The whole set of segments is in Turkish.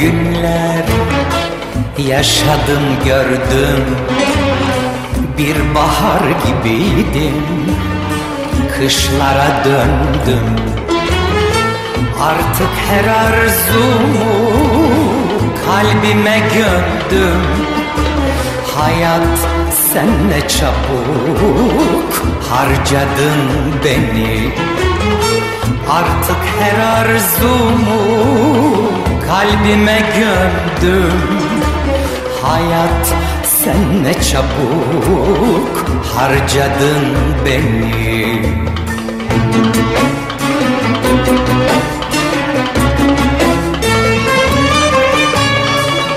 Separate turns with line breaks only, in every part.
günler Yaşadım gördüm Bir bahar gibiydim Kışlara döndüm. Artık her arzumu kalbime gömdüm. Hayat sen ne çabuk harcadın beni. Artık her arzumu kalbime gömdüm. Hayat sen ne çabuk harcadın beni.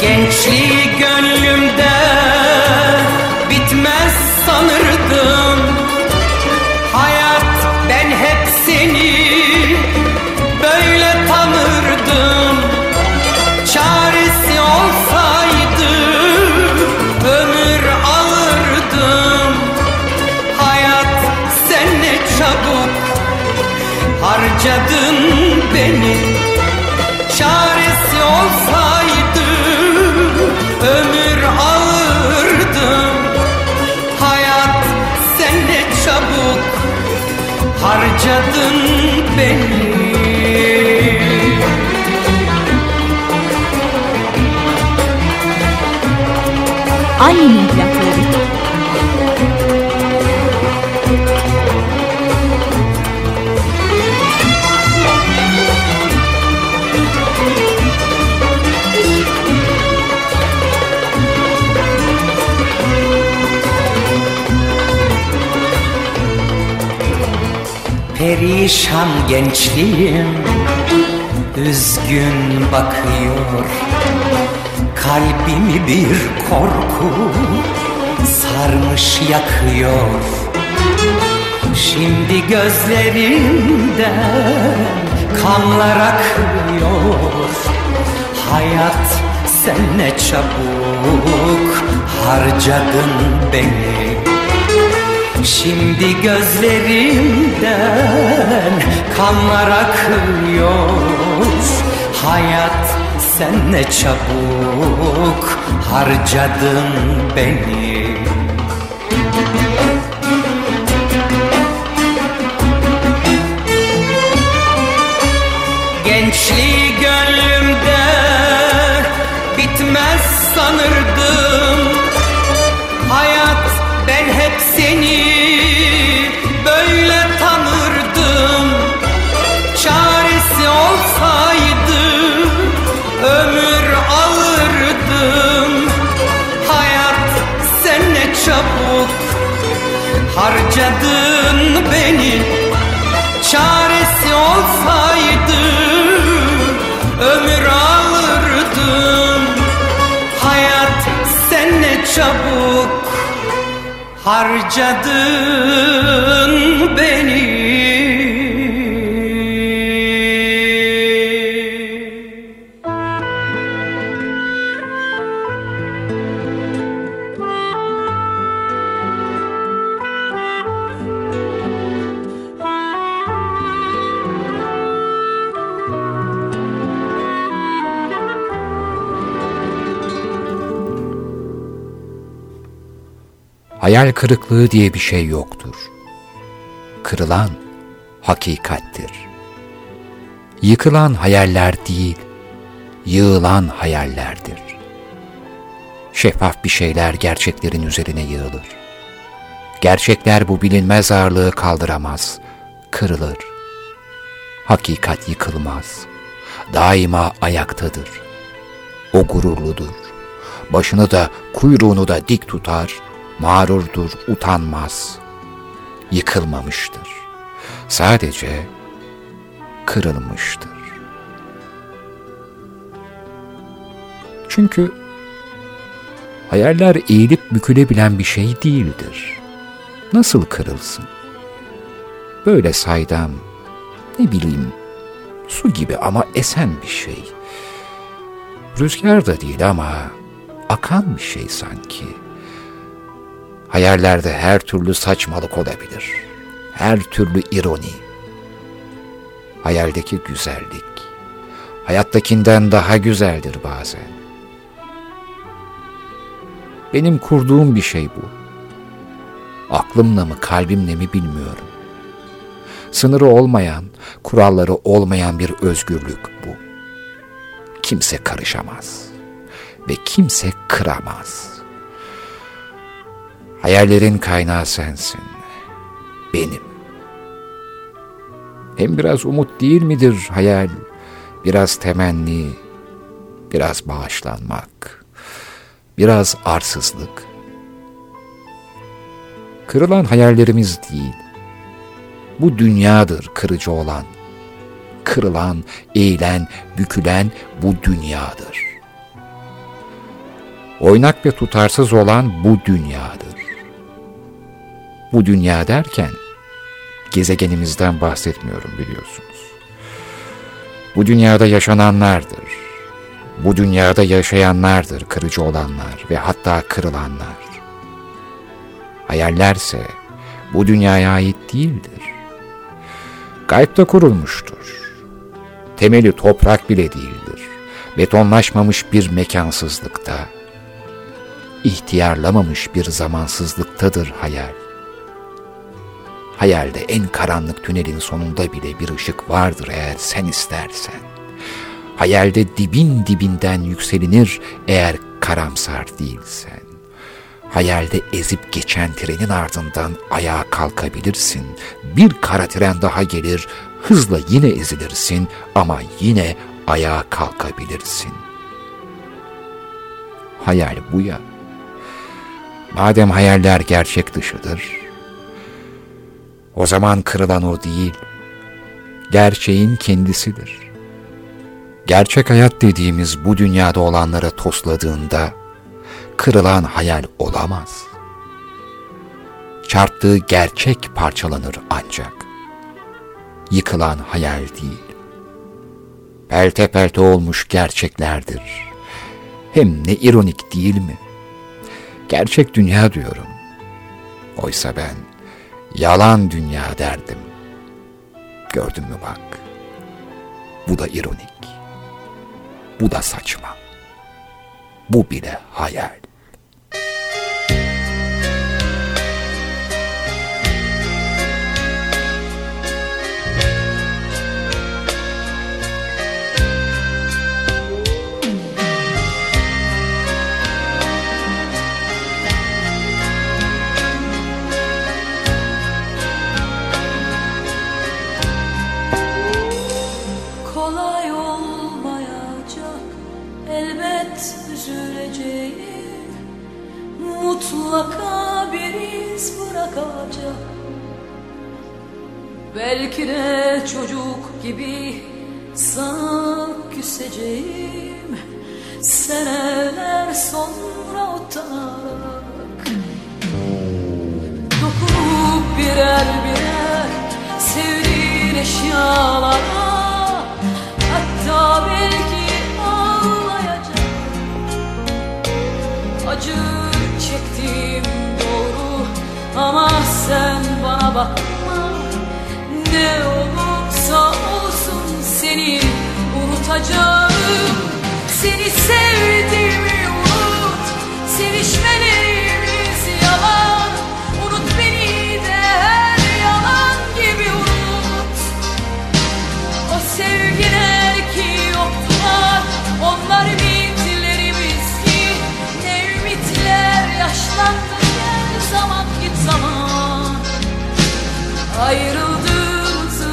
Gençliği gönlümde harcadın beni. Çaresi olsaydı ömür alırdım. Hayat sen ne çabuk harcadın beni.
Annemin
Perişan gençliğim Üzgün bakıyor. Kalbimi bir korku Sarmış yakıyor. Şimdi gözlerimden Kanlar akıyor. Hayat sen ne çabuk Harcadın beni Şimdi gözlerimden kanlar akıyor. Hayat sen ne çabuk harcadın beni harcadın beni
kırıklığı diye bir şey yoktur. Kırılan hakikattir. Yıkılan hayaller değil, yığılan hayallerdir. Şeffaf bir şeyler gerçeklerin üzerine yığılır. Gerçekler bu bilinmez ağırlığı kaldıramaz, kırılır. Hakikat yıkılmaz, daima ayaktadır. O gururludur, başını da kuyruğunu da dik tutar, mağrurdur, utanmaz, yıkılmamıştır. Sadece kırılmıştır. Çünkü hayaller eğilip bükülebilen bir şey değildir. Nasıl kırılsın? Böyle saydam, ne bileyim, su gibi ama esen bir şey. Rüzgar da değil ama akan bir şey sanki.'' Hayallerde her türlü saçmalık olabilir. Her türlü ironi. Hayaldeki güzellik, hayattakinden daha güzeldir bazen. Benim kurduğum bir şey bu. Aklımla mı kalbimle mi bilmiyorum. Sınırı olmayan, kuralları olmayan bir özgürlük bu. Kimse karışamaz ve kimse kıramaz. Hayallerin kaynağı sensin, benim. Hem biraz umut değil midir hayal, biraz temenni, biraz bağışlanmak, biraz arsızlık. Kırılan hayallerimiz değil, bu dünyadır kırıcı olan. Kırılan, eğilen, bükülen bu dünyadır. Oynak ve tutarsız olan bu dünyadır. Bu dünya derken gezegenimizden bahsetmiyorum biliyorsunuz. Bu dünyada yaşananlardır. Bu dünyada yaşayanlardır kırıcı olanlar ve hatta kırılanlar. Hayallerse bu dünyaya ait değildir. Gaybda kurulmuştur. Temeli toprak bile değildir. Betonlaşmamış bir mekansızlıkta, ihtiyarlamamış bir zamansızlıktadır hayal. Hayalde en karanlık tünelin sonunda bile bir ışık vardır eğer sen istersen. Hayalde dibin dibinden yükselinir eğer karamsar değilsen. Hayalde ezip geçen trenin ardından ayağa kalkabilirsin. Bir kara tren daha gelir, hızla yine ezilirsin ama yine ayağa kalkabilirsin. Hayal bu ya. Madem hayaller gerçek dışıdır, o zaman kırılan o değil, gerçeğin kendisidir. Gerçek hayat dediğimiz bu dünyada olanları tosladığında, kırılan hayal olamaz. Çarptığı gerçek parçalanır ancak. Yıkılan hayal değil. Pelte pelte olmuş gerçeklerdir. Hem ne ironik değil mi? Gerçek dünya diyorum. Oysa ben yalan dünya derdim. Gördün mü bak. Bu da ironik. Bu da saçma. Bu bile hayal.
Mutlaka bir iz bırakacak. Belki de çocuk gibi sana küseceğim. Seneler sonra utarak Dokunup birer birer sevdiğin eşyalara bakma Ne olursa olsun seni unutacağım. Seni sevdiğimi unut. Sevişmelerimiz yalan. Unut beni de her yalan gibi unut. O sevgiler ki yoktular. Onlar ümitlerimiz ki. Ne ümitler yaşlandı Ayrıldığımızı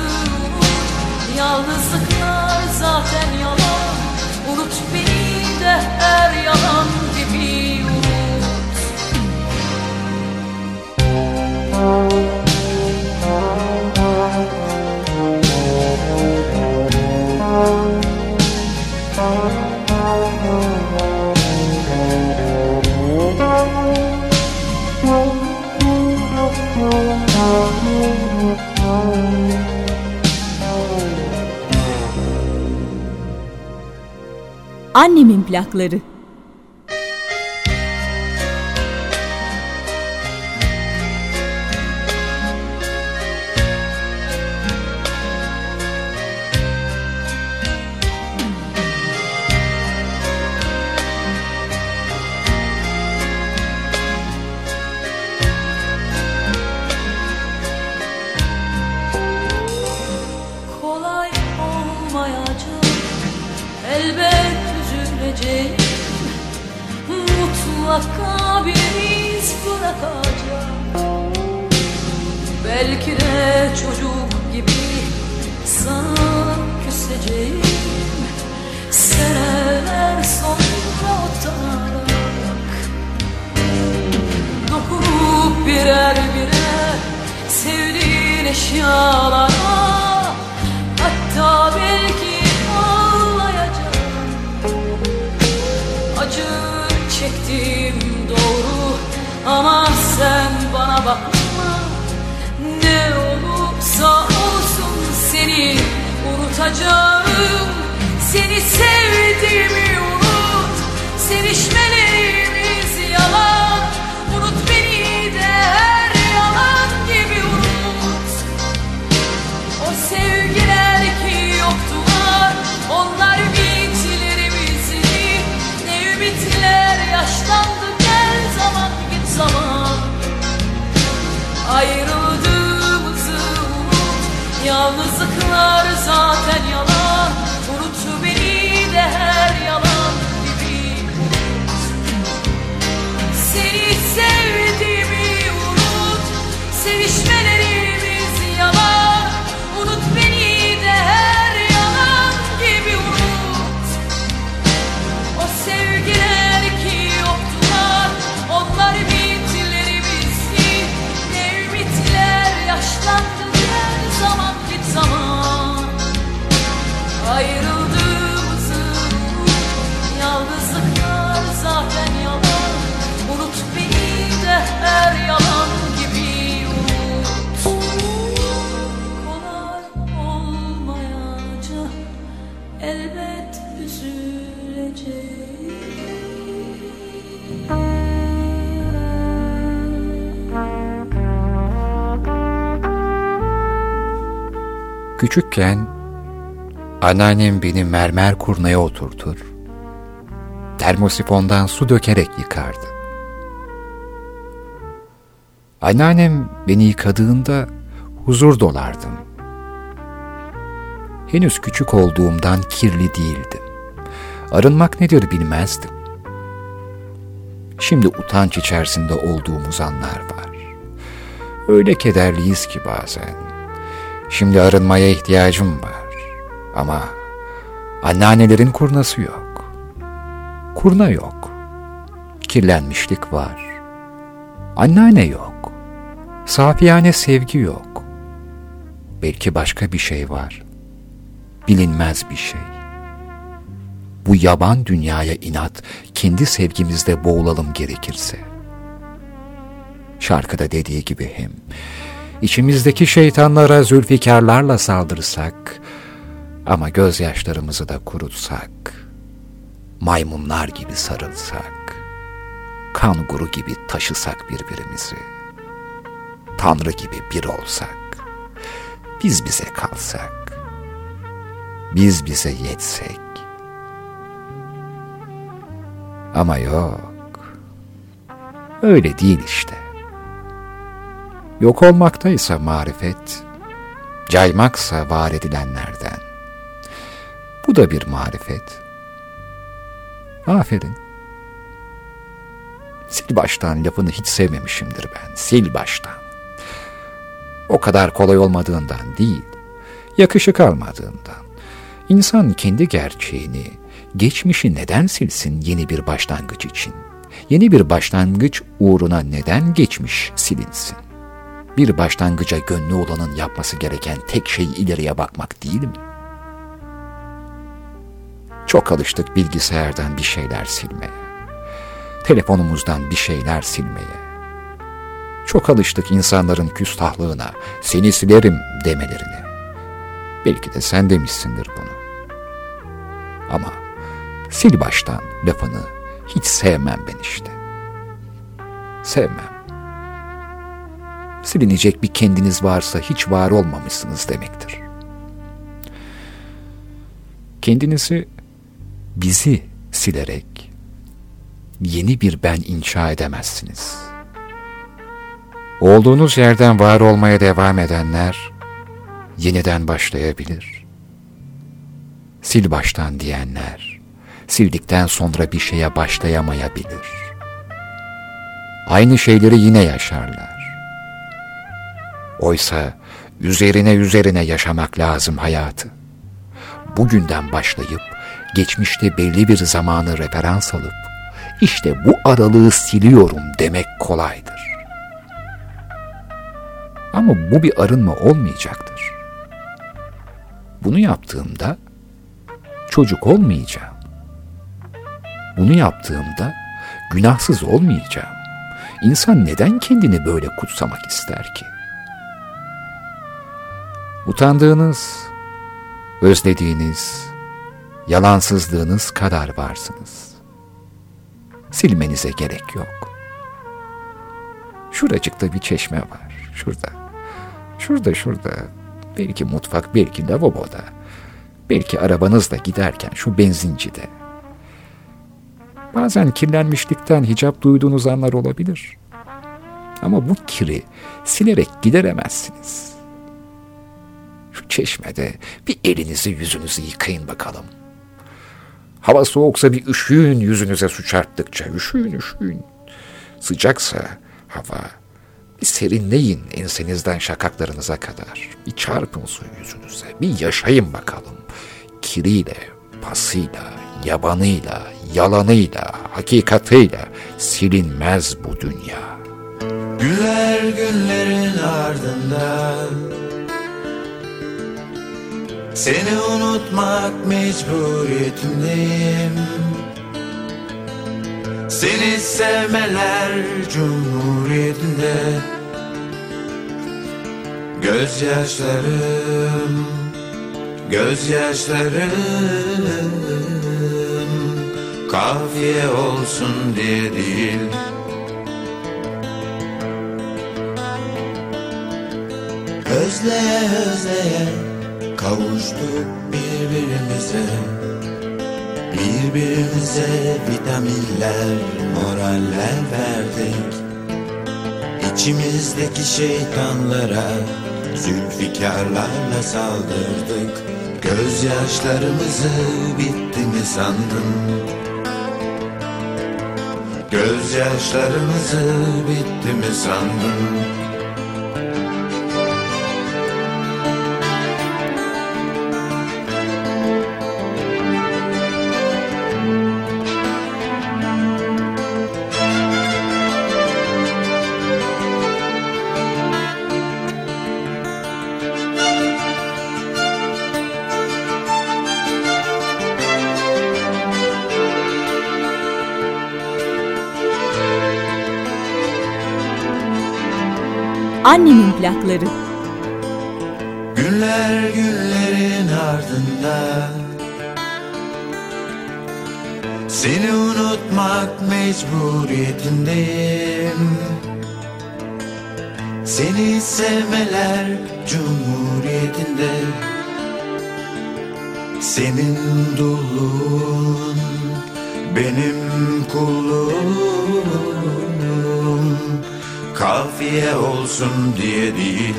Yalnızlıklar zaten yalan. Unut beni de her yalan
Annemin plakları.
Unutacağım Seni sevdiğimi unut. Sevişmelerimiz yalan. Unut beni de her yalan gibi unut. O sevgiler ki yoktular Onlar ümitlerimizi Ne ümitler yaşlandı gel zaman git zaman. Ayrıldığımızı unut Yalnızlıklar zaten
Küçükken anneannem beni mermer kurnaya oturtur, termosifondan su dökerek yıkardı. Anneannem beni yıkadığında huzur dolardım. Henüz küçük olduğumdan kirli değildim. Arınmak nedir bilmezdim. Şimdi utanç içerisinde olduğumuz anlar var. Öyle kederliyiz ki bazen. Şimdi arınmaya ihtiyacım var. Ama anneannelerin kurnası yok. Kurna yok. Kirlenmişlik var. Anneanne yok. Safiyane sevgi yok. Belki başka bir şey var. Bilinmez bir şey. Bu yaban dünyaya inat, kendi sevgimizde boğulalım gerekirse. Şarkıda dediği gibi hem, içimizdeki şeytanlara zülfikarlarla saldırsak, ama gözyaşlarımızı da kurutsak, maymunlar gibi sarılsak, kan guru gibi taşısak birbirimizi, Tanrı gibi bir olsak, biz bize kalsak, biz bize yetsek. Ama yok, öyle değil işte. Yok olmaktaysa marifet, caymaksa var edilenlerden. Bu da bir marifet. Aferin. Sil baştan lafını hiç sevmemişimdir ben. Sil baştan. O kadar kolay olmadığından değil, yakışık almadığından. İnsan kendi gerçeğini, geçmişi neden silsin yeni bir başlangıç için? Yeni bir başlangıç uğruna neden geçmiş silinsin? Bir başlangıca gönlü olanın yapması gereken tek şey ileriye bakmak değil mi? Çok alıştık bilgisayardan bir şeyler silmeye. Telefonumuzdan bir şeyler silmeye. Çok alıştık insanların küstahlığına, seni silerim demelerine. Belki de sen demişsindir bunu. Ama sil baştan lafını hiç sevmem ben işte. Sevmem. Silinecek bir kendiniz varsa hiç var olmamışsınız demektir. Kendinizi bizi silerek yeni bir ben inşa edemezsiniz. Olduğunuz yerden var olmaya devam edenler yeniden başlayabilir. Sil baştan diyenler sildikten sonra bir şeye başlayamayabilir. aynı şeyleri yine yaşarlar. Oysa üzerine üzerine yaşamak lazım hayatı. Bugünden başlayıp geçmişte belli bir zamanı referans alıp işte bu aralığı siliyorum demek kolaydır. Ama bu bir arınma olmayacaktır. Bunu yaptığımda çocuk olmayacağım. Bunu yaptığımda günahsız olmayacağım. İnsan neden kendini böyle kutsamak ister ki? Utandığınız, özlediğiniz, yalansızlığınız kadar varsınız. Silmenize gerek yok. Şuracıkta bir çeşme var, şurada. Şurada, şurada. Belki mutfak, belki lavaboda. Belki arabanızla giderken şu benzincide. Bazen kirlenmişlikten hicap duyduğunuz anlar olabilir. Ama bu kiri silerek gideremezsiniz. Şu çeşmede bir elinizi yüzünüzü yıkayın bakalım. Hava soğuksa bir üşüyün yüzünüze su çarptıkça. Üşüyün üşüyün. Sıcaksa hava bir serinleyin ensenizden şakaklarınıza kadar. Bir çarpın su yüzünüze. Bir yaşayın bakalım. Kiriyle, pasıyla, yabanıyla, yalanıyla, hakikatiyle silinmez bu dünya.
Güller günlerin ardından Seni unutmak mecburiyetindeyim. Seni sevmeler cumhuriyetinde. Gözyaşlarım Gözyaşlarım. Kafiye olsun diye değil. Özleye özleye kavuştuk birbirimize Birbirimize vitaminler, moraller verdik İçimizdeki şeytanlara zülfikarlarla saldırdık Gözyaşlarımızı bitti mi sandın? Gözyaşlarımızı bitti mi sandın?
Annemin plakları.
Günler günlerin ardında. Seni unutmak mecburiyetindeyim. Seni sevmeler cumhuriyetinde. Senin dulluğun benim kulluğum Kafiye olsun diye değil.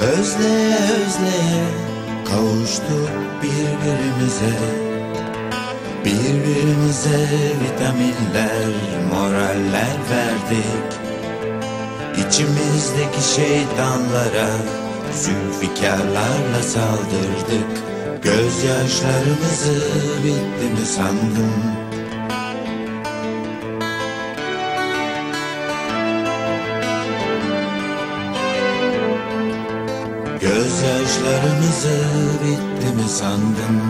Özleye özleye kavuştuk birbirimize. Birbirimize vitaminler, moraller verdik. İçimizdeki şeytanlara zülfikarlarla saldırdık. Gözyaşlarımızı bitti mi sandın? Gözyaşlarımızı bitti mi sandın?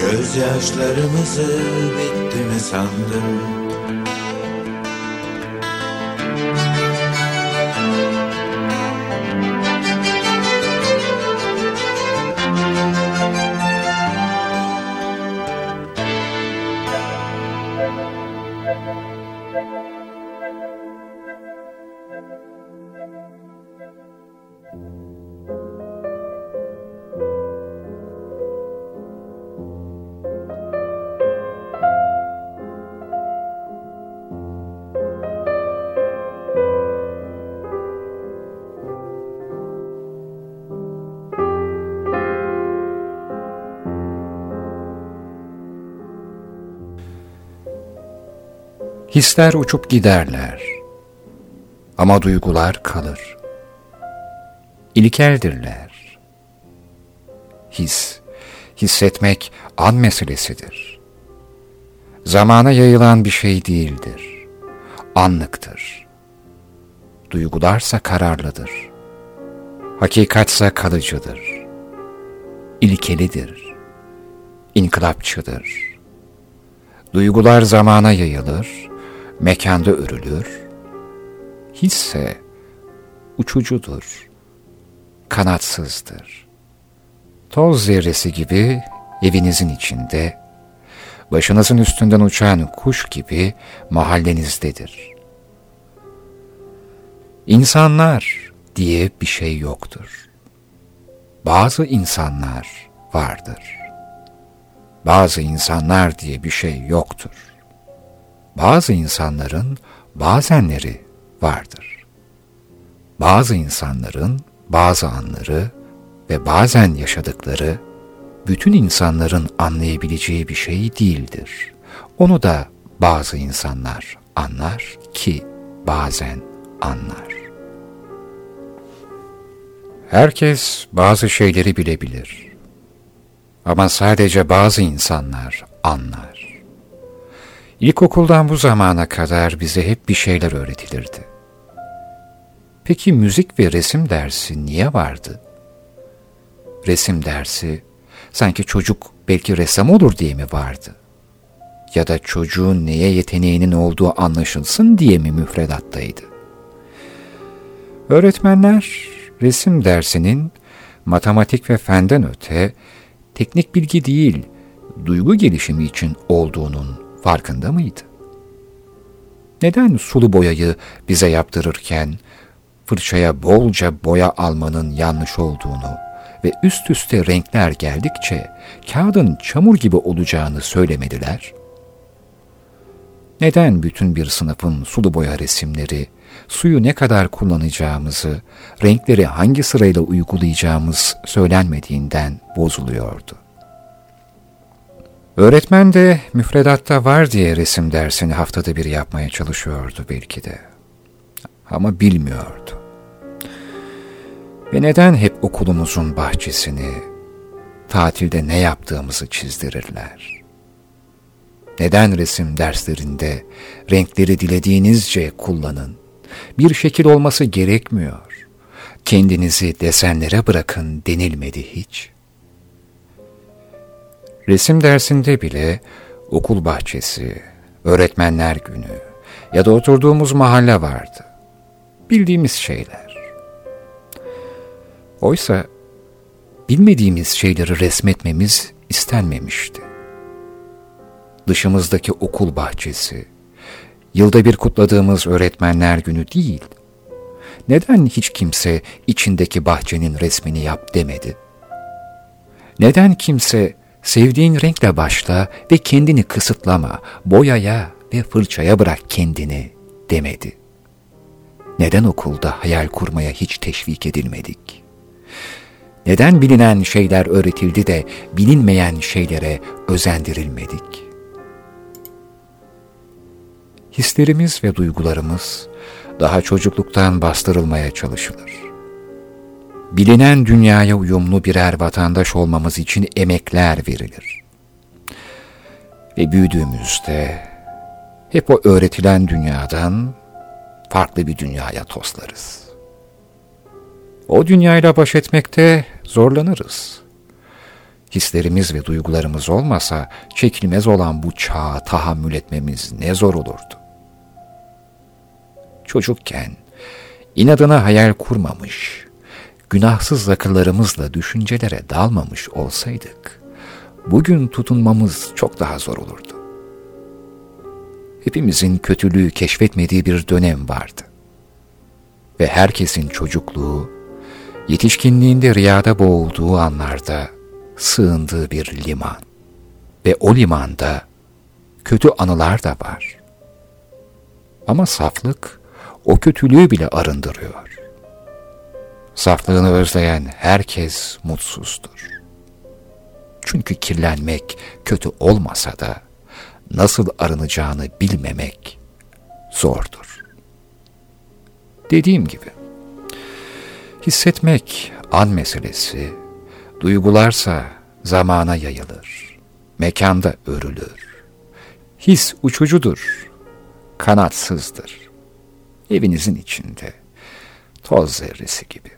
Gözyaşlarımızı bitti mi sandın?
Hisler uçup giderler. Ama duygular kalır. İlkeldirler. His, hissetmek an meselesidir. Zamana yayılan bir şey değildir. Anlıktır. Duygularsa kararlıdır. Hakikatsa kalıcıdır. İlkelidir. İnkılapçıdır. Duygular zamana yayılır, mekanda örülür. Hisse uçucudur, kanatsızdır. Toz zerresi gibi evinizin içinde, başınızın üstünden uçan kuş gibi mahallenizdedir. İnsanlar diye bir şey yoktur. Bazı insanlar vardır. Bazı insanlar diye bir şey yoktur. Bazı insanların bazenleri vardır. Bazı insanların bazı anları ve bazen yaşadıkları bütün insanların anlayabileceği bir şey değildir. Onu da bazı insanlar anlar ki bazen anlar. Herkes bazı şeyleri bilebilir. Ama sadece bazı insanlar anlar. İlkokuldan bu zamana kadar bize hep bir şeyler öğretilirdi. Peki müzik ve resim dersi niye vardı? Resim dersi sanki çocuk belki ressam olur diye mi vardı? Ya da çocuğun neye yeteneğinin olduğu anlaşılsın diye mi müfredattaydı? Öğretmenler resim dersinin matematik ve fenden öte teknik bilgi değil, duygu gelişimi için olduğunun farkında mıydı? Neden sulu boyayı bize yaptırırken fırçaya bolca boya almanın yanlış olduğunu ve üst üste renkler geldikçe kağıdın çamur gibi olacağını söylemediler? Neden bütün bir sınıfın sulu boya resimleri, suyu ne kadar kullanacağımızı, renkleri hangi sırayla uygulayacağımız söylenmediğinden bozuluyordu? Öğretmen de müfredatta var diye resim dersini haftada bir yapmaya çalışıyordu belki de. Ama bilmiyordu. Ve neden hep okulumuzun bahçesini, tatilde ne yaptığımızı çizdirirler? Neden resim derslerinde renkleri dilediğinizce kullanın, bir şekil olması gerekmiyor, kendinizi desenlere bırakın denilmedi hiç?'' Resim dersinde bile okul bahçesi, öğretmenler günü ya da oturduğumuz mahalle vardı. Bildiğimiz şeyler. Oysa bilmediğimiz şeyleri resmetmemiz istenmemişti. Dışımızdaki okul bahçesi, yılda bir kutladığımız öğretmenler günü değil. Neden hiç kimse içindeki bahçenin resmini yap demedi? Neden kimse Sevdiğin renkle başla ve kendini kısıtlama, boyaya ve fırçaya bırak kendini demedi. Neden okulda hayal kurmaya hiç teşvik edilmedik? Neden bilinen şeyler öğretildi de bilinmeyen şeylere özendirilmedik? Hislerimiz ve duygularımız daha çocukluktan bastırılmaya çalışılır bilinen dünyaya uyumlu birer vatandaş olmamız için emekler verilir. Ve büyüdüğümüzde hep o öğretilen dünyadan farklı bir dünyaya toslarız. O dünyayla baş etmekte zorlanırız. Hislerimiz ve duygularımız olmasa çekilmez olan bu çağa tahammül etmemiz ne zor olurdu. Çocukken inadına hayal kurmamış, günahsız akıllarımızla düşüncelere dalmamış olsaydık, bugün tutunmamız çok daha zor olurdu. Hepimizin kötülüğü keşfetmediği bir dönem vardı. Ve herkesin çocukluğu, yetişkinliğinde rüyada boğulduğu anlarda sığındığı bir liman. Ve o limanda kötü anılar da var. Ama saflık o kötülüğü bile arındırıyor. Saflığını özleyen herkes mutsuzdur. Çünkü kirlenmek kötü olmasa da nasıl arınacağını bilmemek zordur. Dediğim gibi, hissetmek an meselesi, duygularsa zamana yayılır, mekanda örülür. His uçucudur, kanatsızdır. Evinizin içinde, toz zerresi gibi.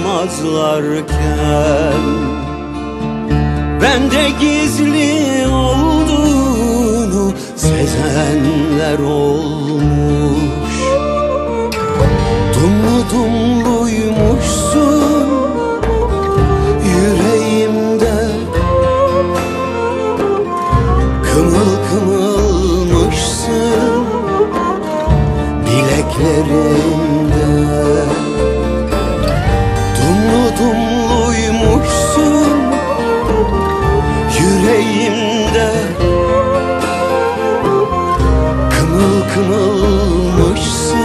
göklerde bulamazlarken Ben de gizli olduğunu sezenler olmuş. Dumlu dumluymuşsun kımılmışsın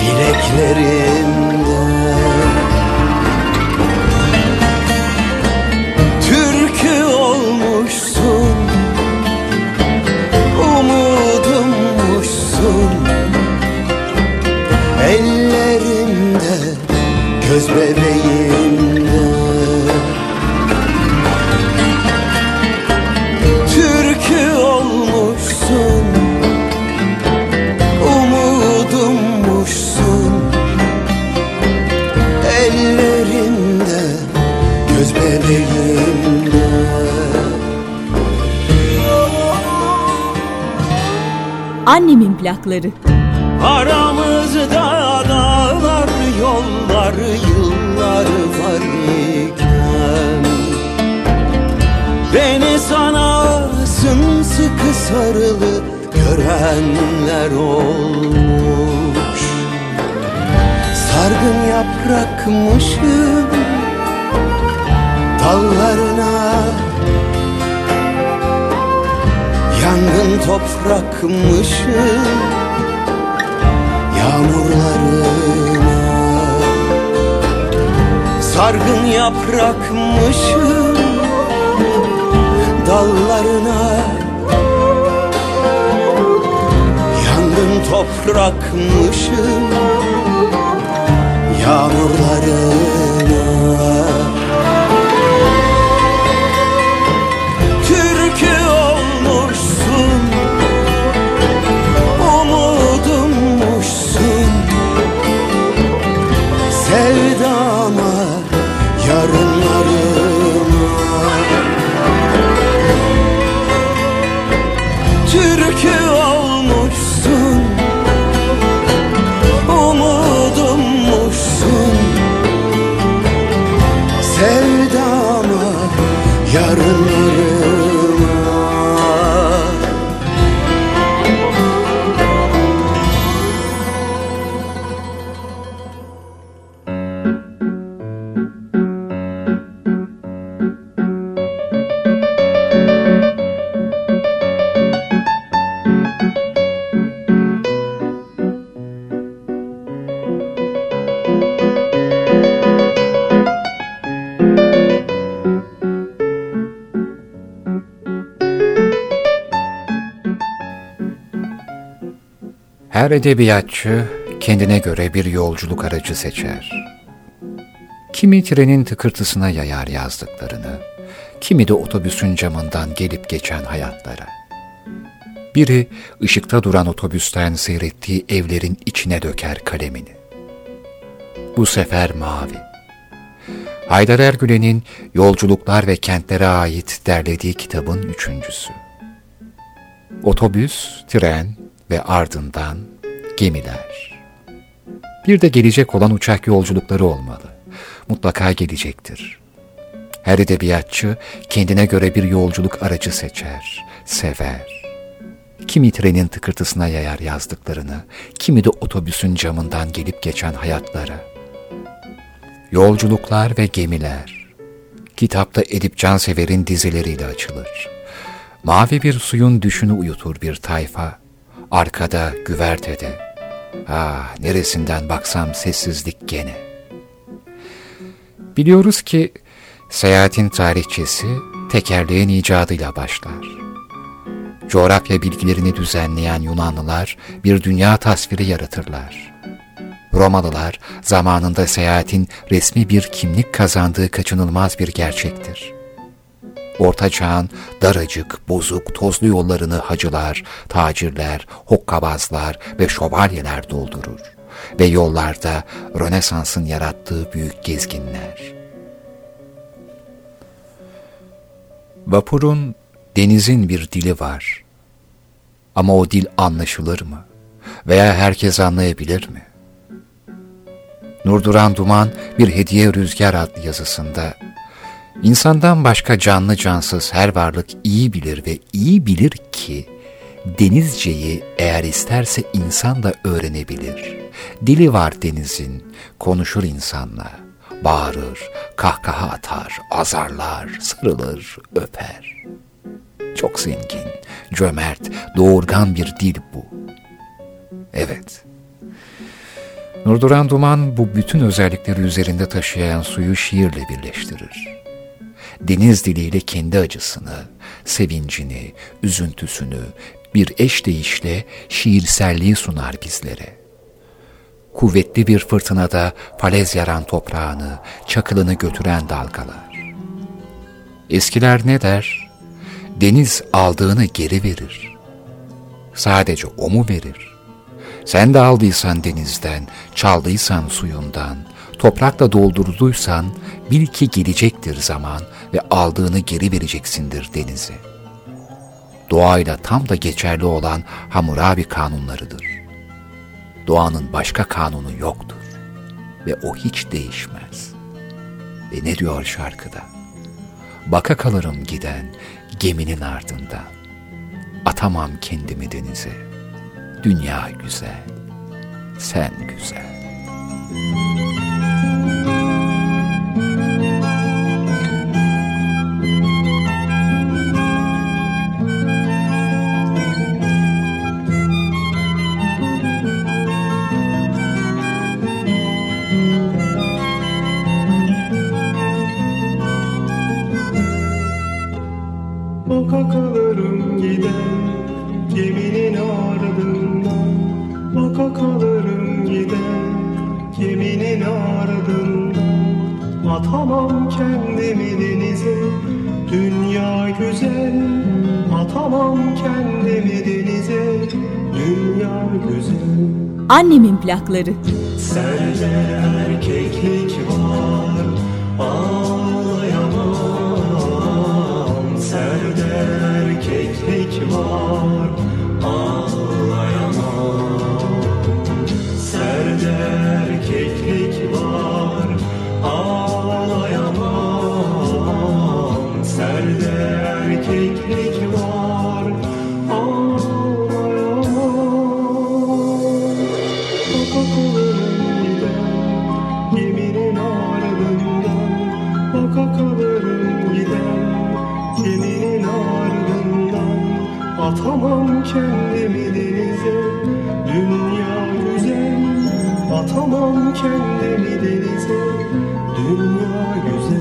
bileklerimde Türkü olmuşsun umudummuşsun Ellerimde, göz bebeğimde
Annemin plakları.
Aramızda dağlar, yollar, yıllar var iken Beni sana sımsıkı sarılı görenler olmuş Sargın yaprakmışım toprakmışım. Yağmurlarına Sargın yaprakmışım. Dallarına Yangın toprakmışım
Her edebiyatçı kendine göre bir yolculuk aracı seçer. Kimi trenin tıkırtısına yayar yazdıklarını, kimi de otobüsün camından gelip geçen hayatlara. Biri ışıkta duran otobüsten seyrettiği evlerin içine döker kalemini. Bu sefer mavi. Haydar Ergülen'in Yolculuklar ve Kentlere ait derlediği kitabın üçüncüsü. Otobüs, tren ve ardından gemiler. Bir de gelecek olan uçak yolculukları olmalı. Mutlaka gelecektir. Her edebiyatçı kendine göre bir yolculuk aracı seçer, sever. Kimi trenin tıkırtısına yayar yazdıklarını, kimi de otobüsün camından gelip geçen hayatlara. Yolculuklar ve gemiler, kitapta Edip Cansever'in dizileriyle açılır. Mavi bir suyun düşünü uyutur bir tayfa, arkada güvertede. Ah neresinden baksam sessizlik gene. Biliyoruz ki seyahatin tarihçesi tekerleğin icadıyla başlar. Coğrafya bilgilerini düzenleyen Yunanlılar bir dünya tasviri yaratırlar. Romalılar zamanında seyahatin resmi bir kimlik kazandığı kaçınılmaz bir gerçektir. Orta çağın daracık, bozuk, tozlu yollarını hacılar, tacirler, hokkabazlar ve şövalyeler doldurur. Ve yollarda Rönesans'ın yarattığı büyük gezginler. Vapurun, denizin bir dili var. Ama o dil anlaşılır mı? Veya herkes anlayabilir mi? Nurduran Duman bir Hediye Rüzgar adlı yazısında İnsandan başka canlı cansız her varlık iyi bilir ve iyi bilir ki denizceyi eğer isterse insan da öğrenebilir. Dili var denizin, konuşur insanla, bağırır, kahkaha atar, azarlar, sarılır, öper. Çok zengin, cömert, doğurgan bir dil bu. Evet, Nurduran Duman bu bütün özellikleri üzerinde taşıyan suyu şiirle birleştirir. Deniz diliyle kendi acısını, sevincini, üzüntüsünü bir eş deyişle şiirselliği sunar bizlere. Kuvvetli bir fırtınada falez yaran toprağını, çakılını götüren dalgalar. Eskiler ne der? Deniz aldığını geri verir. Sadece o mu verir? Sen de aldıysan denizden, çaldıysan suyundan, toprakla doldurduysan bil ki gelecektir zaman ve aldığını geri vereceksindir denize. Doğayla tam da geçerli olan Hammurabi kanunlarıdır. Doğanın başka kanunu yoktur ve o hiç değişmez. Ve ne diyor şarkıda? Baka kalırım giden geminin ardından. Atamam kendimi denize. Dünya güzel, sen güzel.
Baka kalırım giden geminin ardından Baka kalırım giden geminin ardından Atamam kendimi denize dünya güzel. Atamam kendimi denize dünya güzel.
Annemin plakları.
Sende erkeklik kendimi denize dünya güzel Atamam kendimi denize dünya güzel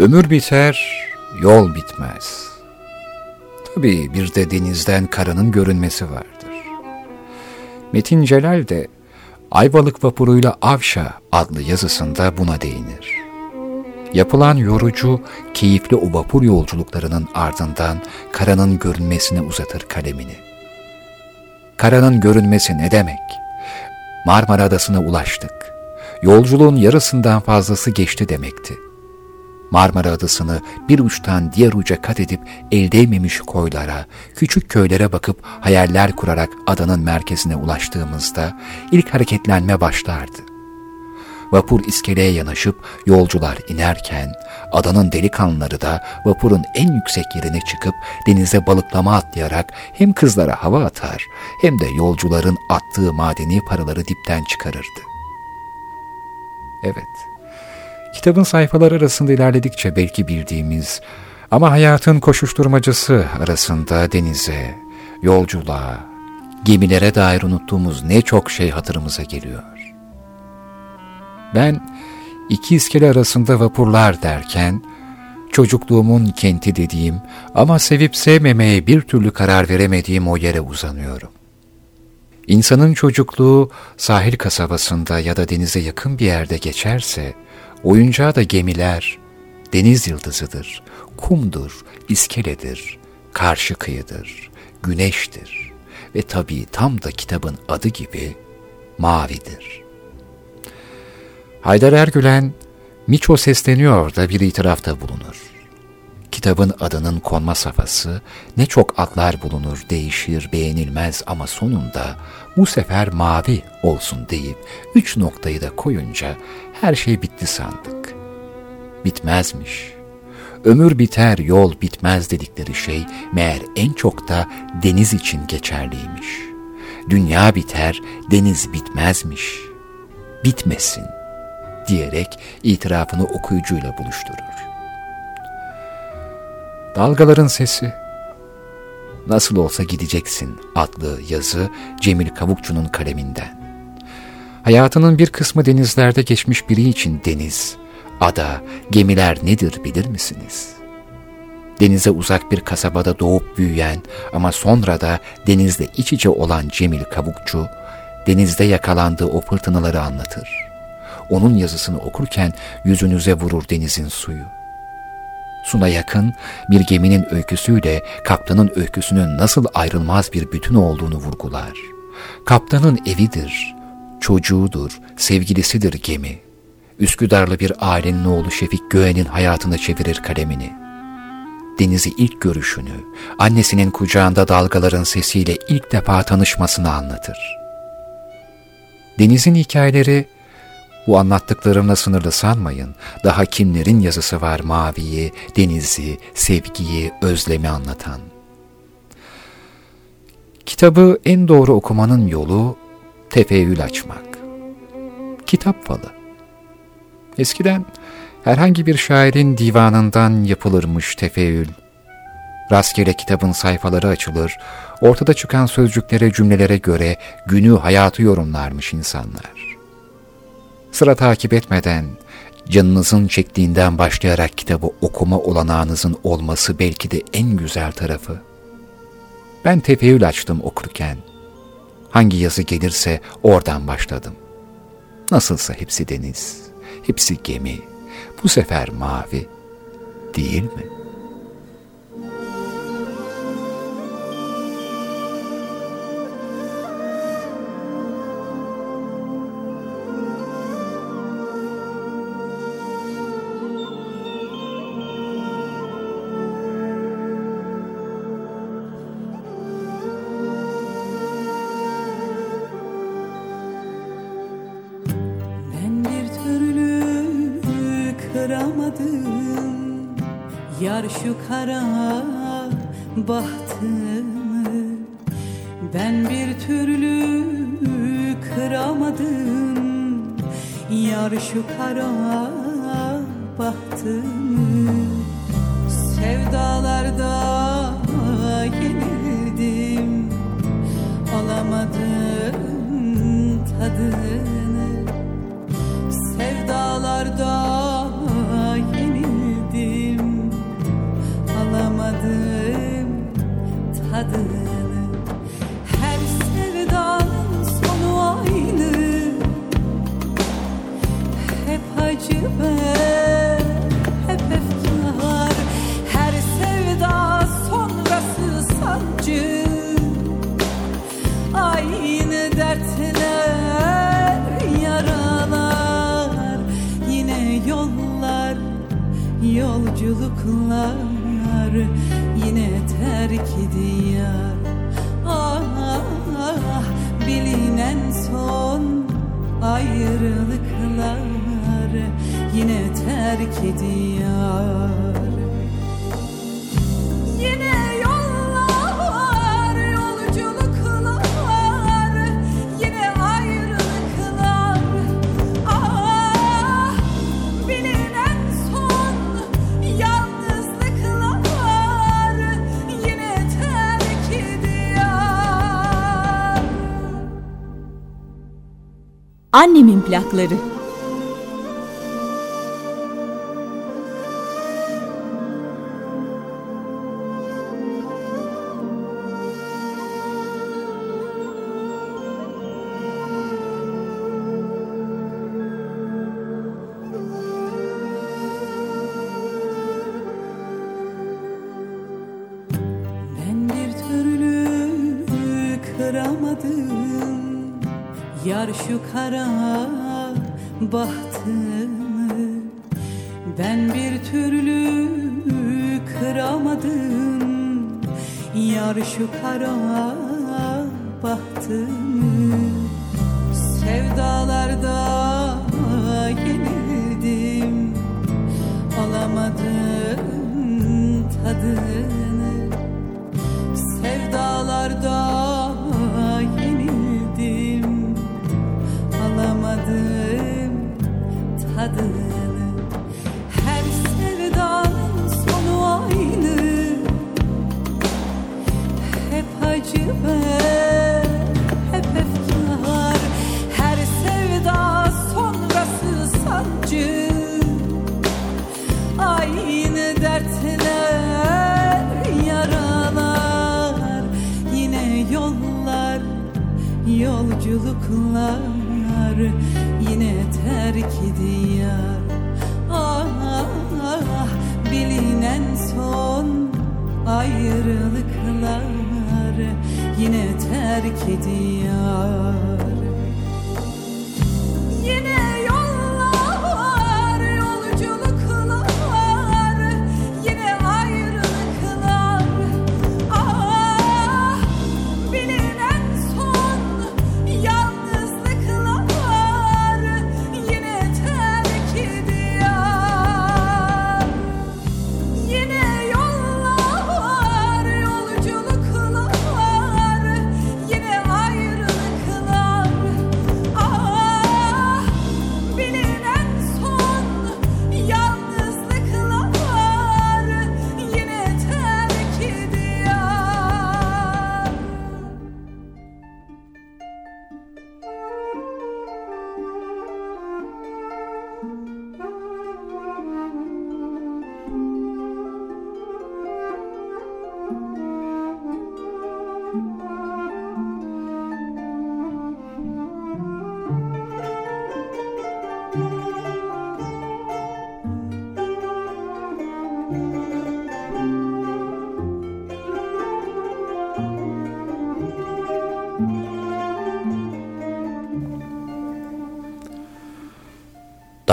Ömür biter, yol bitmez. Tabii bir de denizden karanın görünmesi vardır. Metin Celal de Ayvalık vapuruyla Avşa adlı yazısında buna değinir. Yapılan yorucu, keyifli o vapur yolculuklarının ardından karanın görünmesine uzatır kalemini. Karanın görünmesi ne demek? Marmara Adası'na ulaştık. Yolculuğun yarısından fazlası geçti demekti. Marmara Adası'nı bir uçtan diğer uca kat edip el değmemiş koylara, küçük köylere bakıp hayaller kurarak adanın merkezine ulaştığımızda ilk hareketlenme başlardı. Vapur iskeleye yanaşıp yolcular inerken adanın delikanlıları da vapurun en yüksek yerine çıkıp denize balıklama atlayarak hem kızlara hava atar hem de yolcuların attığı madeni paraları dipten çıkarırdı. Evet, Kitabın sayfaları arasında ilerledikçe belki bildiğimiz ama hayatın koşuşturmacası arasında denize, yolculuğa, gemilere dair unuttuğumuz ne çok şey hatırımıza geliyor. Ben iki iskele arasında vapurlar derken çocukluğumun kenti dediğim ama sevip sevmemeye bir türlü karar veremediğim o yere uzanıyorum. İnsanın çocukluğu sahil kasabasında ya da denize yakın bir yerde geçerse, Oyuncağı da gemiler, deniz yıldızıdır, kumdur, iskeledir, karşı kıyıdır, güneştir ve tabii tam da kitabın adı gibi mavidir. Haydar Ergülen, Miço sesleniyor da bir itirafta bulunur. Kitabın adının konma safhası ne çok adlar bulunur, değişir, beğenilmez ama sonunda bu sefer mavi olsun deyip üç noktayı da koyunca her şey bitti sandık. Bitmezmiş. Ömür biter, yol bitmez dedikleri şey meğer en çok da deniz için geçerliymiş. Dünya biter, deniz bitmezmiş. Bitmesin diyerek itirafını okuyucuyla buluşturur. Dalgaların Sesi Nasıl Olsa Gideceksin adlı yazı Cemil Kavukçu'nun kaleminden. Hayatının bir kısmı denizlerde geçmiş biri için deniz, ada, gemiler nedir bilir misiniz? Denize uzak bir kasabada doğup büyüyen ama sonra da denizle iç içe olan Cemil Kavukçu, denizde yakalandığı o fırtınaları anlatır. Onun yazısını okurken yüzünüze vurur denizin suyu Suna yakın bir geminin öyküsüyle kaptanın öyküsünün nasıl ayrılmaz bir bütün olduğunu vurgular. Kaptanın evidir, çocuğudur, sevgilisidir gemi. Üsküdarlı bir ailenin oğlu Şefik Göğen'in hayatını çevirir kalemini. Denizi ilk görüşünü, annesinin kucağında dalgaların sesiyle ilk defa tanışmasını anlatır. Denizin hikayeleri bu anlattıklarımla sınırlı sanmayın. Daha kimlerin yazısı var maviyi, denizi, sevgiyi, özlemi anlatan. Kitabı en doğru okumanın yolu tefeyyül açmak. Kitap falı. Eskiden herhangi bir şairin divanından yapılırmış tefeyyül. Rastgele kitabın sayfaları açılır, ortada çıkan sözcüklere, cümlelere göre günü, hayatı yorumlarmış insanlar. Sıra takip etmeden, canınızın çektiğinden başlayarak kitabı okuma olanağınızın olması belki de en güzel tarafı. Ben tefeül açtım okurken. Hangi yazı gelirse oradan başladım. Nasılsa hepsi deniz, hepsi gemi, bu sefer mavi. değil mi?
같은
Annemin plakları.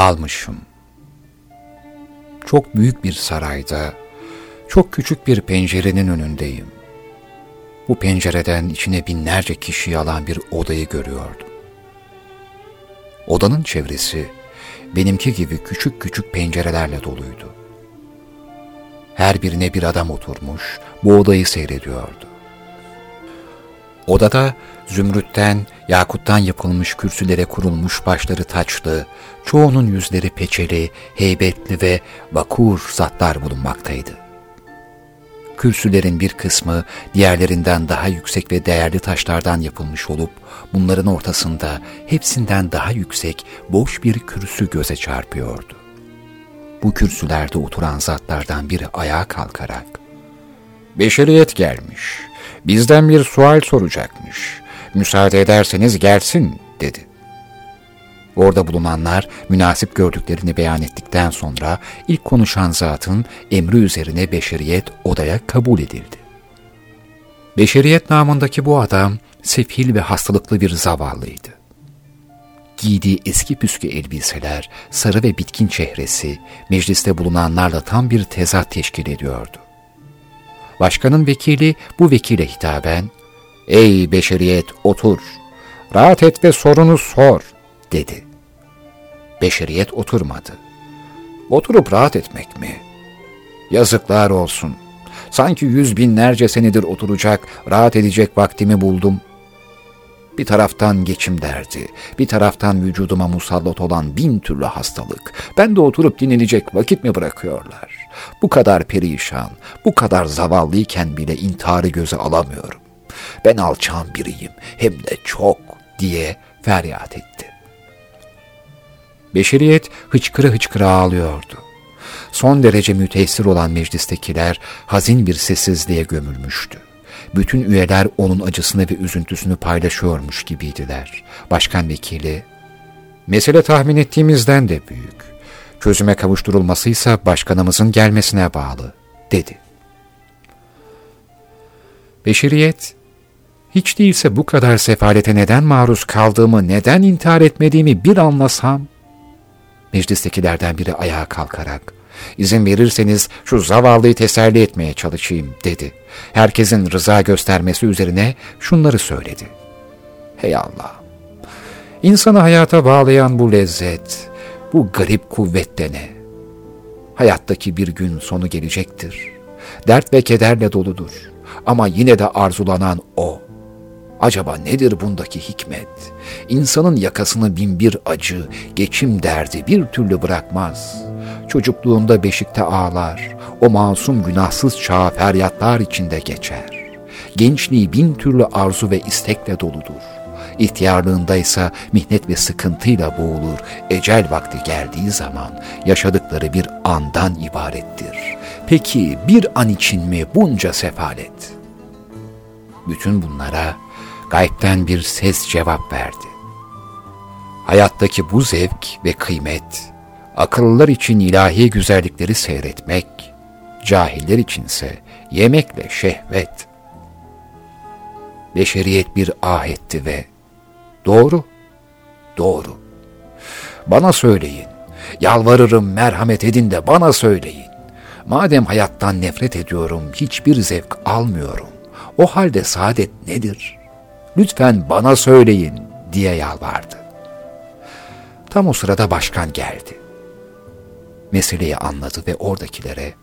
Dalmışım. Çok büyük bir sarayda, çok küçük bir pencerenin önündeyim. Bu pencereden içine binlerce kişiyi alan bir odayı görüyordum. Odanın çevresi benimki gibi küçük küçük pencerelerle doluydu. Her birine bir adam oturmuş bu odayı seyrediyordu. Odada zümrütten, yakuttan yapılmış kürsülere kurulmuş başları taçlı, çoğunun yüzleri peçeli, heybetli ve vakur zatlar bulunmaktaydı. Kürsülerin bir kısmı diğerlerinden daha yüksek ve değerli taşlardan yapılmış olup, bunların ortasında hepsinden daha yüksek boş bir kürsü göze çarpıyordu. Bu kürsülerde oturan zatlardan biri ayağa kalkarak, ''Beşeriyet gelmiş, bizden bir sual soracakmış, müsaade ederseniz gelsin.'' dedi. Orada bulunanlar münasip gördüklerini beyan ettikten sonra ilk konuşan zatın emri üzerine beşeriyet odaya kabul edildi. Beşeriyet namındaki bu adam sefil ve hastalıklı bir zavallıydı. Giydiği eski püskü elbiseler, sarı ve bitkin çehresi, mecliste bulunanlarla tam bir tezat teşkil ediyordu. Başkanın vekili bu vekile hitaben, ''Ey beşeriyet otur, rahat et ve sorunu sor.'' dedi. Beşeriyet oturmadı. Oturup rahat etmek mi? Yazıklar olsun. Sanki yüz binlerce senedir oturacak, rahat edecek vaktimi buldum. Bir taraftan geçim derdi, bir taraftan vücuduma musallat olan bin türlü hastalık. Ben de oturup dinlenecek vakit mi bırakıyorlar? Bu kadar perişan, bu kadar zavallıyken bile intiharı göze alamıyorum. Ben alçağın biriyim, hem de çok diye feryat etti. Beşeriyet hıçkıra hıçkıra ağlıyordu. Son derece müteessir olan meclistekiler hazin bir sessizliğe gömülmüştü. Bütün üyeler onun acısını ve üzüntüsünü paylaşıyormuş gibiydiler. Başkan vekili, mesele tahmin ettiğimizden de büyük. Çözüme kavuşturulmasıysa başkanımızın gelmesine bağlı, dedi. Beşeriyet, hiç değilse bu kadar sefalete neden maruz kaldığımı, neden intihar etmediğimi bir anlasam, Meclistekilerden biri ayağa kalkarak, izin verirseniz şu zavallıyı teselli etmeye çalışayım dedi. Herkesin rıza göstermesi üzerine şunları söyledi. Hey Allah! İnsanı hayata bağlayan bu lezzet, bu garip kuvvet de ne? Hayattaki bir gün sonu gelecektir. Dert ve kederle doludur. Ama yine de arzulanan o. Acaba nedir bundaki hikmet? İnsanın yakasını bin bir acı, geçim derdi bir türlü bırakmaz. Çocukluğunda beşikte ağlar, o masum günahsız çağ feryatlar içinde geçer. Gençliği bin türlü arzu ve istekle doludur. İhtiyarlığında ise mihnet ve sıkıntıyla boğulur. Ecel vakti geldiği zaman yaşadıkları bir andan ibarettir. Peki bir an için mi bunca sefalet? Bütün bunlara gaybden bir ses cevap verdi. Hayattaki bu zevk ve kıymet, akıllılar için ilahi güzellikleri seyretmek, cahiller içinse yemekle şehvet. Beşeriyet bir ah etti ve doğru, doğru. Bana söyleyin, yalvarırım merhamet edin de bana söyleyin. Madem hayattan nefret ediyorum, hiçbir zevk almıyorum. O halde saadet nedir? Lütfen bana söyleyin diye yalvardı. Tam o sırada başkan geldi. Meseleyi anladı ve oradakilere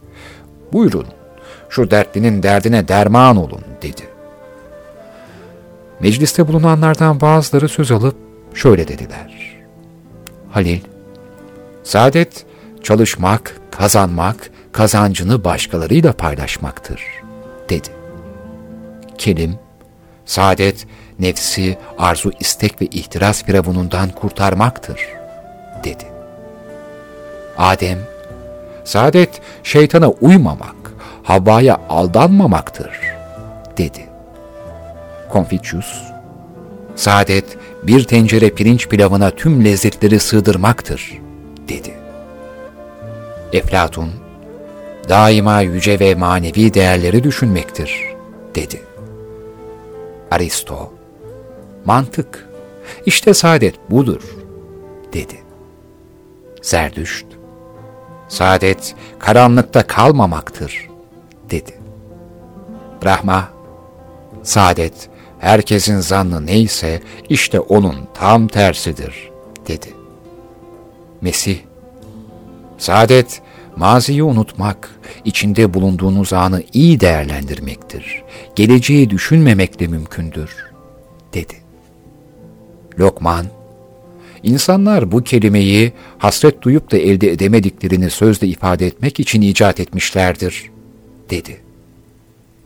buyurun şu dertlinin derdine derman olun dedi. Mecliste bulunanlardan bazıları söz alıp şöyle dediler. Halil, saadet çalışmak, kazanmak, kazancını başkalarıyla paylaşmaktır dedi. Kelim, saadet nefsi arzu istek ve ihtiras firavunundan kurtarmaktır, dedi. Adem, saadet şeytana uymamak, Havva'ya aldanmamaktır, dedi. Konfüçyüs, saadet bir tencere pirinç pilavına tüm lezzetleri sığdırmaktır, dedi. Eflatun, daima yüce ve manevi değerleri düşünmektir, dedi. Aristo, mantık, işte saadet budur, dedi. Zerdüşt, saadet karanlıkta kalmamaktır, dedi. Brahma, saadet herkesin zannı neyse işte onun tam tersidir, dedi. Mesih, saadet maziyi unutmak, içinde bulunduğunuz anı iyi değerlendirmektir. Geleceği düşünmemekle mümkündür, dedi. Lokman, İnsanlar bu kelimeyi hasret duyup da elde edemediklerini sözle ifade etmek için icat etmişlerdir, dedi.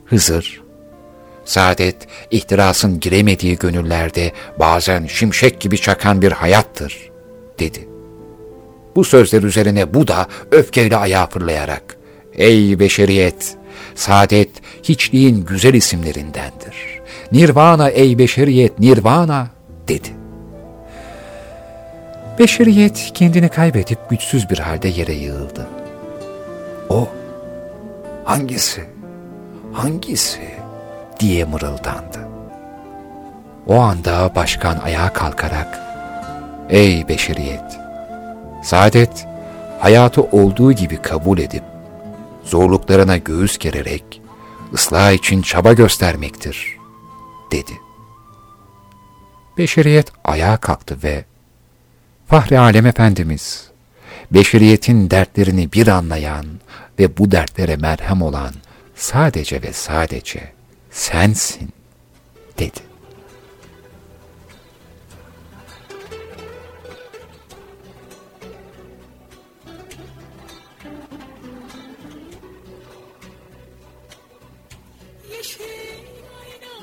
Hızır, saadet, ihtirasın giremediği gönüllerde bazen şimşek gibi çakan bir hayattır, dedi. Bu sözler üzerine bu da öfkeyle ayağa fırlayarak, Ey beşeriyet! Saadet, hiçliğin güzel isimlerindendir. Nirvana ey beşeriyet, nirvana, dedi. Beşeriyet kendini kaybedip güçsüz bir halde yere yığıldı. O, hangisi, hangisi diye mırıldandı. O anda başkan ayağa kalkarak, Ey beşeriyet! Saadet, hayatı olduğu gibi kabul edip, zorluklarına göğüs gererek, ıslah için çaba göstermektir, dedi. Beşeriyet ayağa kalktı ve Fahri Alem Efendimiz, beşeriyetin dertlerini bir anlayan ve bu dertlere merhem olan sadece ve sadece sensin, dedi.
Yeşil ayna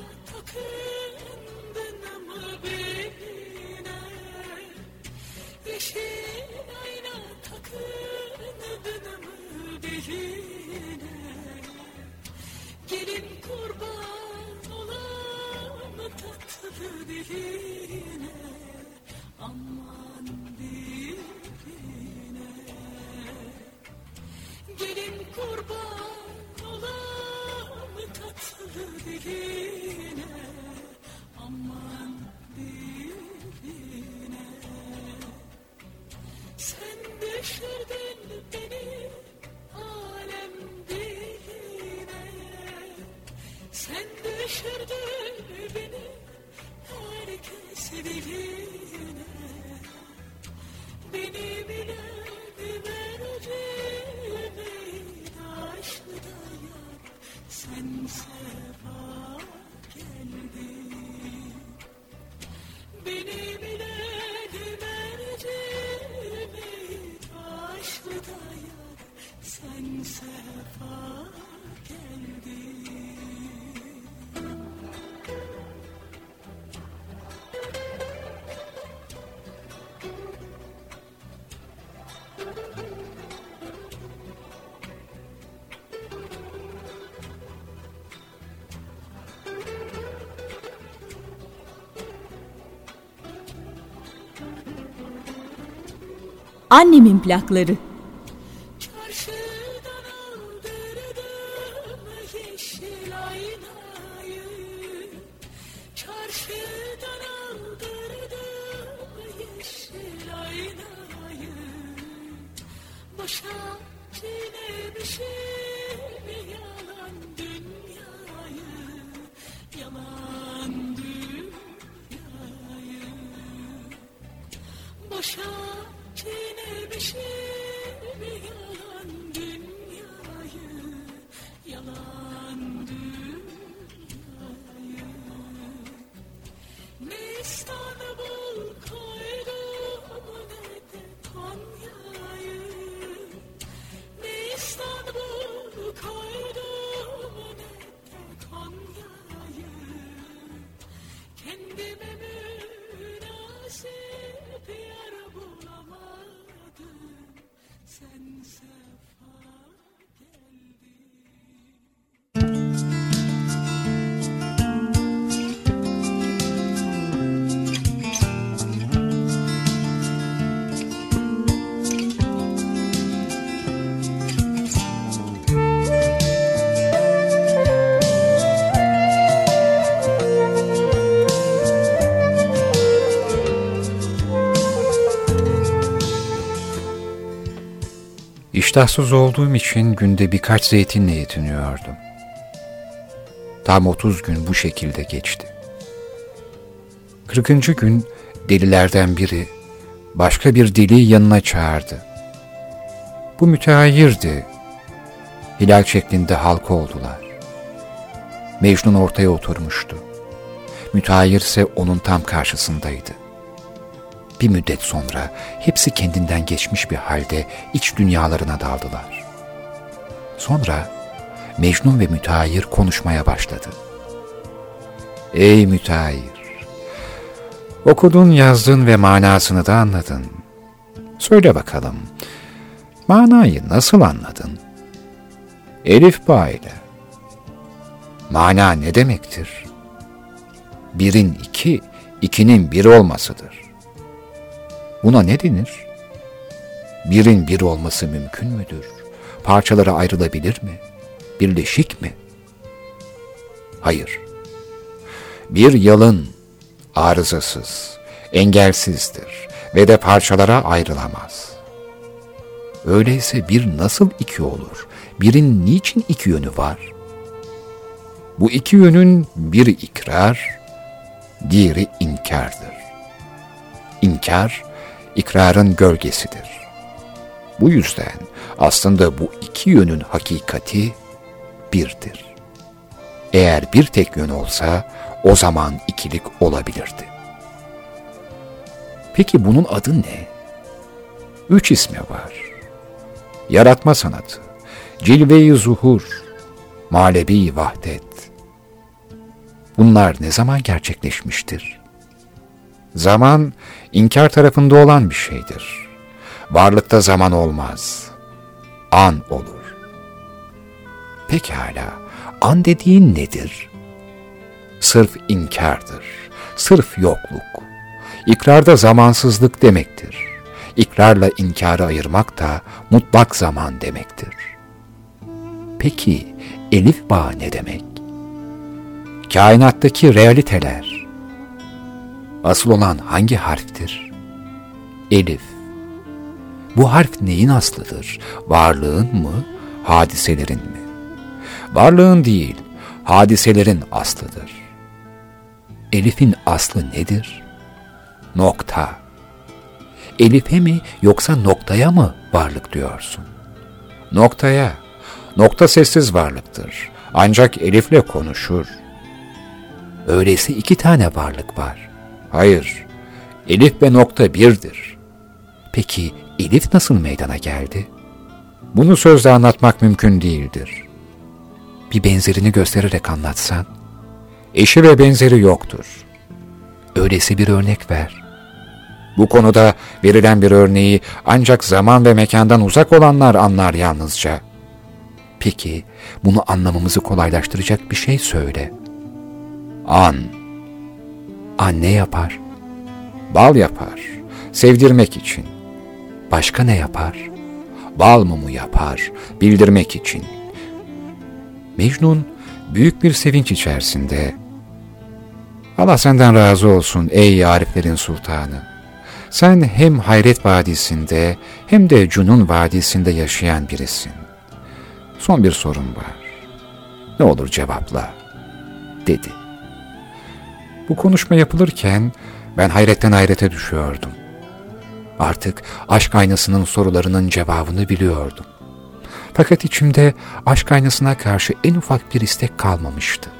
tatlı diline Aman
Annemin plakları.
Kendime münasip
İştahsız olduğum için günde birkaç zeytinle yetiniyordum. Tam 30 gün bu şekilde geçti. 40. gün delilerden biri başka bir deliyi yanına çağırdı. Bu mütehayyirdi. Hilal şeklinde halka oldular. Mecnun ortaya oturmuştu. Mütehayyir ise onun tam karşısındaydı. Bir müddet sonra hepsi kendinden geçmiş bir halde iç dünyalarına daldılar. Sonra Mecnun ve mütehayyir konuşmaya başladı. Ey mütehayyir! Okudun, yazdın ve manasını da anladın. Söyle bakalım, manayı nasıl anladın? Elif bağ ile. Mana ne demektir? Birin iki, ikinin bir olmasıdır. Buna ne denir? Birin bir olması mümkün müdür? Parçalara ayrılabilir mi? Birleşik mi? Hayır. Bir yalın, arızasız, engelsizdir ve de parçalara ayrılamaz. Öyleyse bir nasıl iki olur? Birin niçin iki yönü var? Bu iki yönün biri ikrar, diğeri inkardır. İnkar, ikrarın gölgesidir. Bu yüzden aslında bu iki yönün hakikati birdir. Eğer bir tek yön olsa o zaman ikilik olabilirdi. Peki bunun adı ne? Üç ismi var. Yaratma sanatı, cilve-i zuhur, malebi vahdet. Bunlar ne zaman gerçekleşmiştir? Zaman, inkar tarafında olan bir şeydir. Varlıkta zaman olmaz. An olur. Pekala, an dediğin nedir? Sırf inkardır, sırf yokluk. İkrarda zamansızlık demektir. İkrarla inkarı ayırmak da mutlak zaman demektir. Peki, elif bağ ne demek? Kainattaki realiteler, Asıl olan hangi harftir? Elif. Bu harf neyin aslıdır? Varlığın mı, hadiselerin mi? Varlığın değil, hadiselerin aslıdır. Elif'in aslı nedir? Nokta. Elif'e mi yoksa noktaya mı varlık diyorsun? Noktaya. Nokta sessiz varlıktır. Ancak Elif'le konuşur. Öyleyse iki tane varlık var. Hayır, elif ve nokta birdir. Peki elif nasıl meydana geldi? Bunu sözle anlatmak mümkün değildir. Bir benzerini göstererek anlatsan, eşi ve benzeri yoktur. Öyleyse bir örnek ver. Bu konuda verilen bir örneği ancak zaman ve mekandan uzak olanlar anlar yalnızca. Peki bunu anlamamızı kolaylaştıracak bir şey söyle. An Anne yapar. Bal yapar. Sevdirmek için. Başka ne yapar? Bal mumu yapar. Bildirmek için. Mecnun büyük bir sevinç içerisinde Allah senden razı olsun ey Ariflerin sultanı. Sen hem Hayret Vadisi'nde hem de Cunun Vadisi'nde yaşayan birisin. Son bir sorun var. Ne olur cevapla, dedi. Bu konuşma yapılırken ben hayretten hayrete düşüyordum. Artık aşk aynasının sorularının cevabını biliyordum. Fakat içimde aşk aynasına karşı en ufak bir istek kalmamıştı.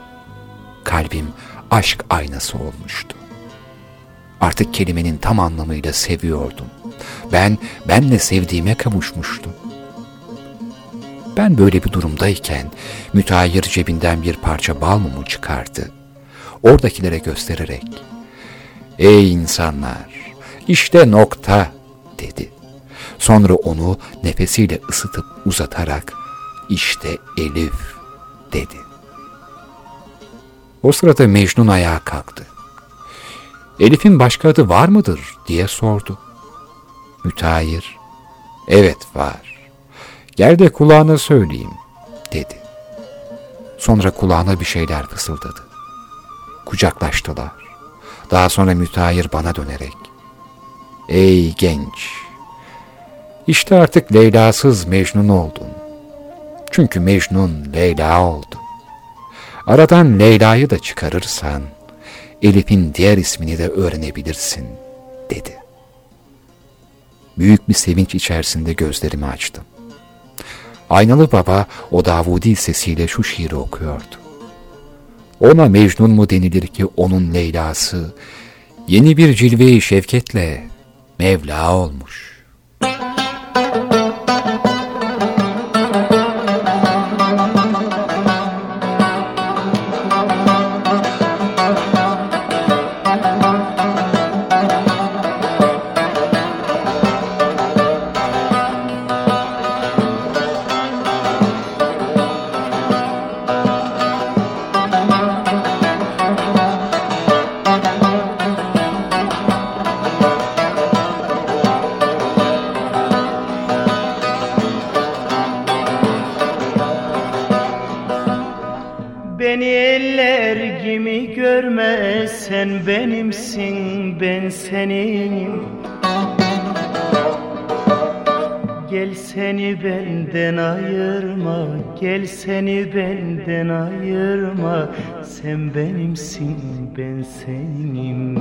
Kalbim aşk aynası olmuştu. Artık kelimenin tam anlamıyla seviyordum. Ben, benle sevdiğime kavuşmuştum. Ben böyle bir durumdayken müteahhir cebinden bir parça bal mumu çıkardı oradakilere göstererek ''Ey insanlar, işte nokta'' dedi. Sonra onu nefesiyle ısıtıp uzatarak ''İşte Elif'' dedi. O sırada Mecnun ayağa kalktı. Elif'in başka adı var mıdır diye sordu. Müteahhir, evet var. Gel de kulağına söyleyeyim dedi. Sonra kulağına bir şeyler fısıldadı kucaklaştılar. Daha sonra müteahhir bana dönerek, Ey genç! İşte artık Leyla'sız Mecnun oldun. Çünkü Mecnun Leyla oldu. Aradan Leyla'yı da çıkarırsan, Elif'in diğer ismini de öğrenebilirsin, dedi. Büyük bir sevinç içerisinde gözlerimi açtım. Aynalı baba o Davudi sesiyle şu şiiri okuyordu. Ona Mecnun mu denilir ki onun Leyla'sı, yeni bir cilve-i şevketle Mevla olmuş.
Beni eller gibi görme sen benimsin ben seninim Gel seni benden ayırma Gel seni benden ayırma. Sen benimsin ben senim.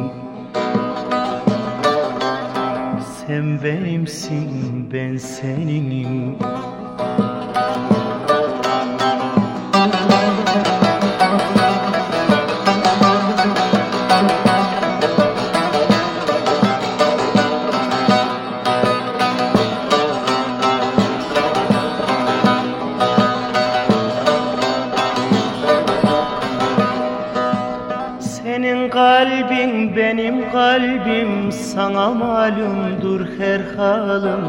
Sen benimsin ben seninim sana malumdur her halim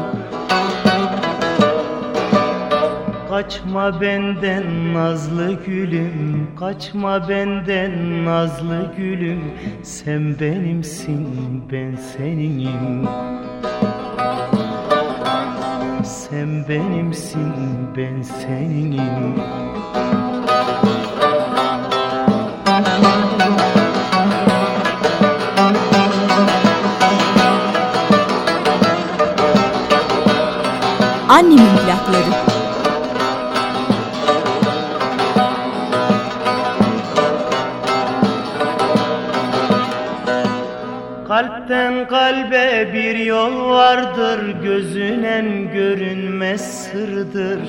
Kaçma benden nazlı gülüm Kaçma benden nazlı gülüm. Sen benimsin ben seninim. Sen benimsin ben seninim
Annemin plakları.
Kalpten kalbe bir yol vardır Gözünen görünmez sırdır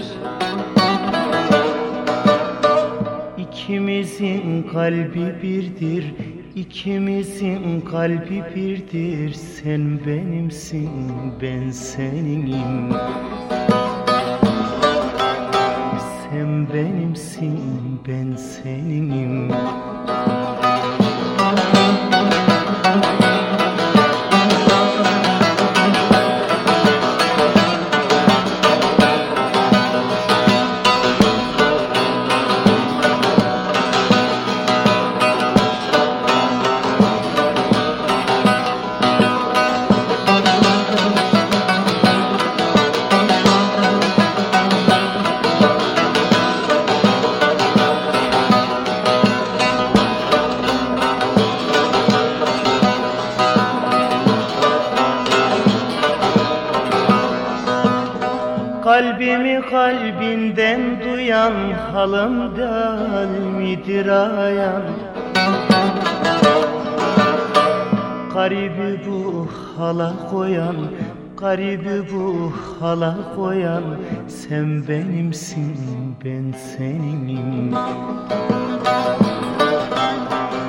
İkimizin kalbi birdir İkimizin kalbi birdir. Sen benimsin ben seninim. Sen benimsin ben seninim hala koyan Sen benimsin ben seninim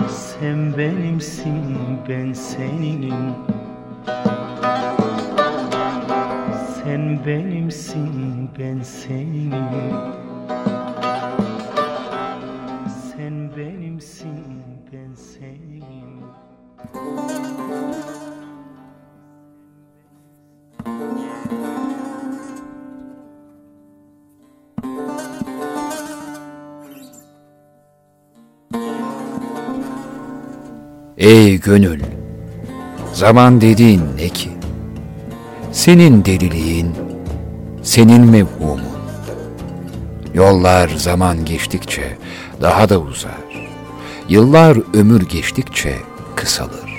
Sen benimsin ben seninim Sen benimsin ben seninim Sen benimsin ben seninim
Ey gönül! Zaman dediğin ne ki? Senin deliliğin, senin mevhumun. Yollar zaman geçtikçe daha da uzar. Yıllar ömür geçtikçe kısalır.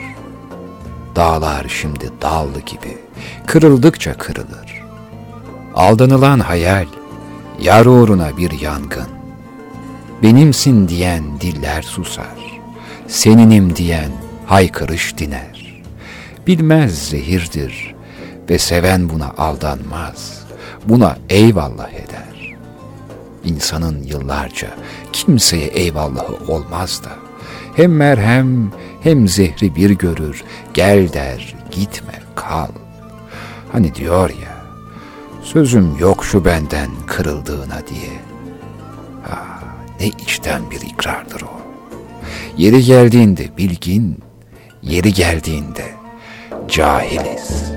Dağlar şimdi dal gibi kırıldıkça kırılır. Aldanılan hayal, yar uğruna bir yangın. Benimsin diyen diller susar, seninim diyen haykırış diner. Bilmez zehirdir ve seven buna aldanmaz, buna eyvallah eder. İnsanın yıllarca kimseye eyvallahı olmaz da, hem merhem hem zehri bir görür, gel der, gitme, kal. Hani diyor ya, sözüm yok şu benden kırıldığına diye. Ah, ne içten bir ikrardır o. Yeri geldiğinde bilgin, yeri geldiğinde cahiliz.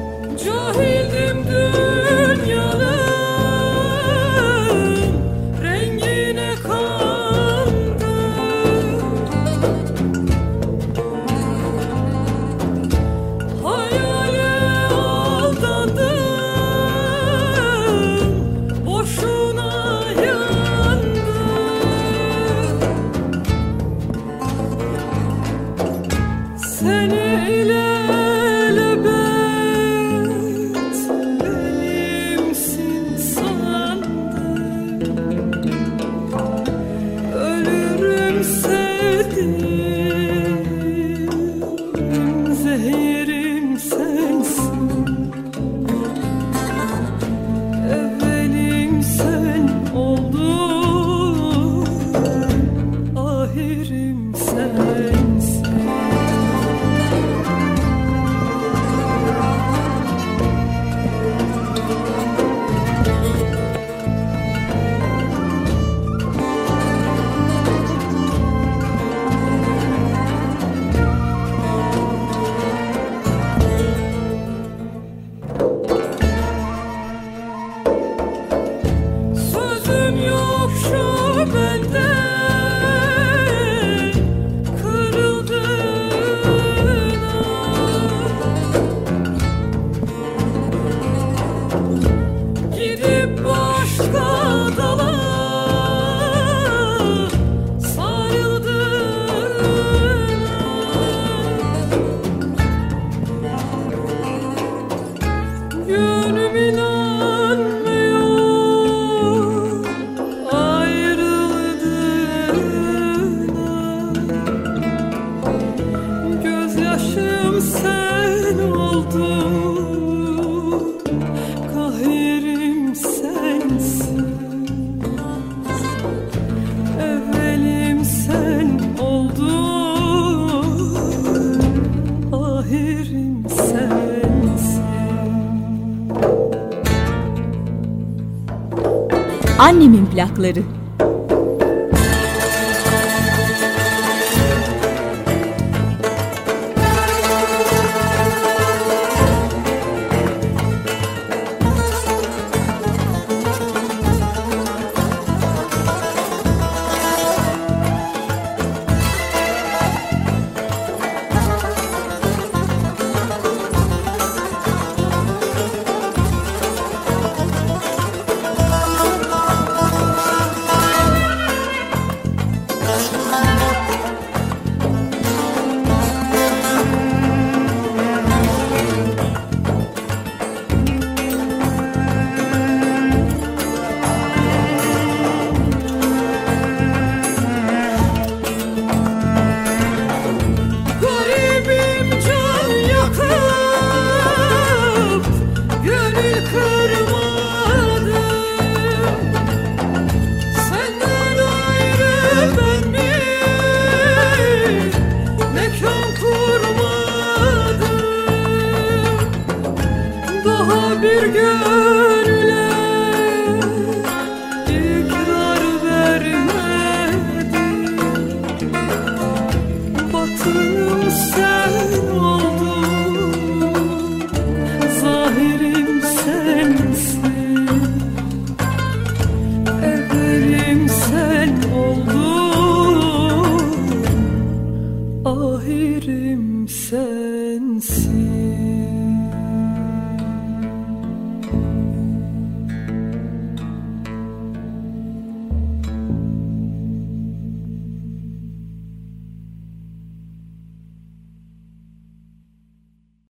Annemin